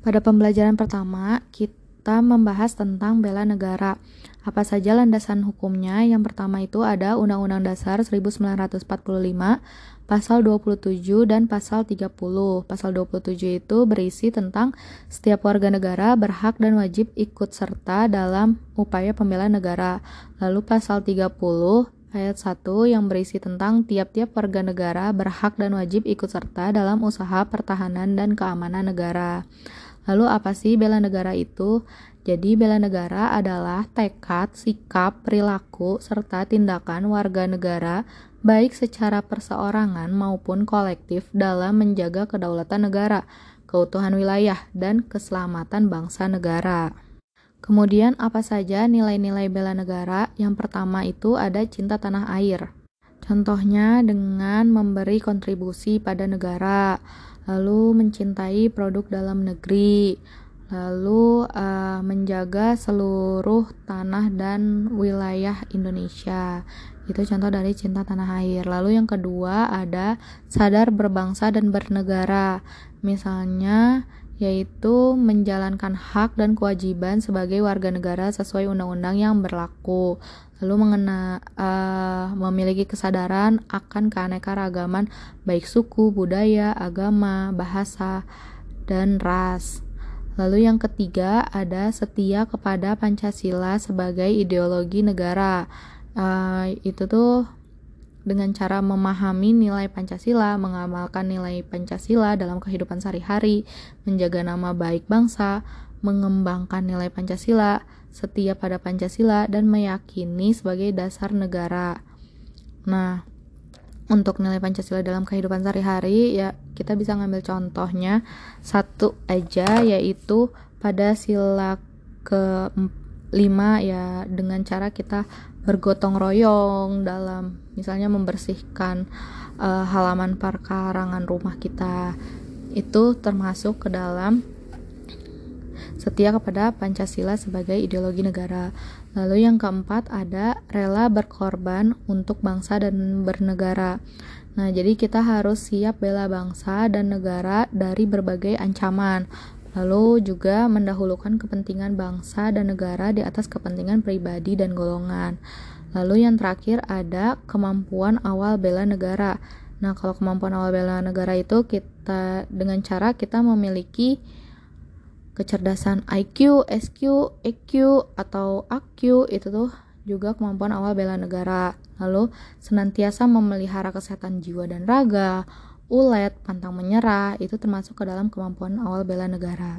Pada pembelajaran pertama, kita membahas tentang bela negara. Apa saja landasan hukumnya? Yang pertama itu ada Undang-Undang Dasar 1945, pasal 27 dan pasal 30. Pasal 27 itu berisi tentang setiap warga negara berhak dan wajib ikut serta dalam upaya pembelaan negara. Lalu pasal 30 ayat 1 yang berisi tentang tiap-tiap warga negara berhak dan wajib ikut serta dalam usaha pertahanan dan keamanan negara. Lalu apa sih bela negara itu? Jadi bela negara adalah tekad, sikap, perilaku, serta tindakan warga negara baik secara perseorangan maupun kolektif dalam menjaga kedaulatan negara, keutuhan wilayah, dan keselamatan bangsa negara. Kemudian apa saja nilai-nilai bela negara? Yang pertama itu ada cinta tanah air. Contohnya dengan memberi kontribusi pada negara, lalu mencintai produk dalam negeri, lalu uh, menjaga seluruh tanah dan wilayah Indonesia. Itu contoh dari cinta tanah air. Lalu yang kedua ada sadar berbangsa dan bernegara. Misalnya yaitu menjalankan hak dan kewajiban sebagai warga negara sesuai undang-undang yang berlaku. Lalu mengena, uh, memiliki kesadaran akan keanekaragaman baik suku, budaya, agama, bahasa, dan ras. Lalu yang ketiga ada setia kepada Pancasila sebagai ideologi negara. Uh, itu tuh dengan cara memahami nilai Pancasila, mengamalkan nilai Pancasila dalam kehidupan sehari-hari, menjaga nama baik bangsa, mengembangkan nilai Pancasila, setia pada Pancasila, dan meyakini sebagai dasar negara. Nah, untuk nilai Pancasila dalam kehidupan sehari-hari, ya kita bisa ngambil contohnya satu aja, yaitu pada sila ke 5 ya dengan cara kita bergotong royong dalam misalnya membersihkan uh, halaman perkarangan rumah kita itu termasuk ke dalam setia kepada Pancasila sebagai ideologi negara. Lalu yang keempat ada rela berkorban untuk bangsa dan bernegara. Nah, jadi kita harus siap bela bangsa dan negara dari berbagai ancaman, lalu juga mendahulukan kepentingan bangsa dan negara di atas kepentingan pribadi dan golongan. Lalu yang terakhir ada kemampuan awal bela negara. Nah, kalau kemampuan awal bela negara itu kita dengan cara kita memiliki kecerdasan IQ, SQ, EQ atau AQ itu tuh juga kemampuan awal bela negara. Lalu senantiasa memelihara kesehatan jiwa dan raga, ulet, pantang menyerah, itu termasuk ke dalam kemampuan awal bela negara.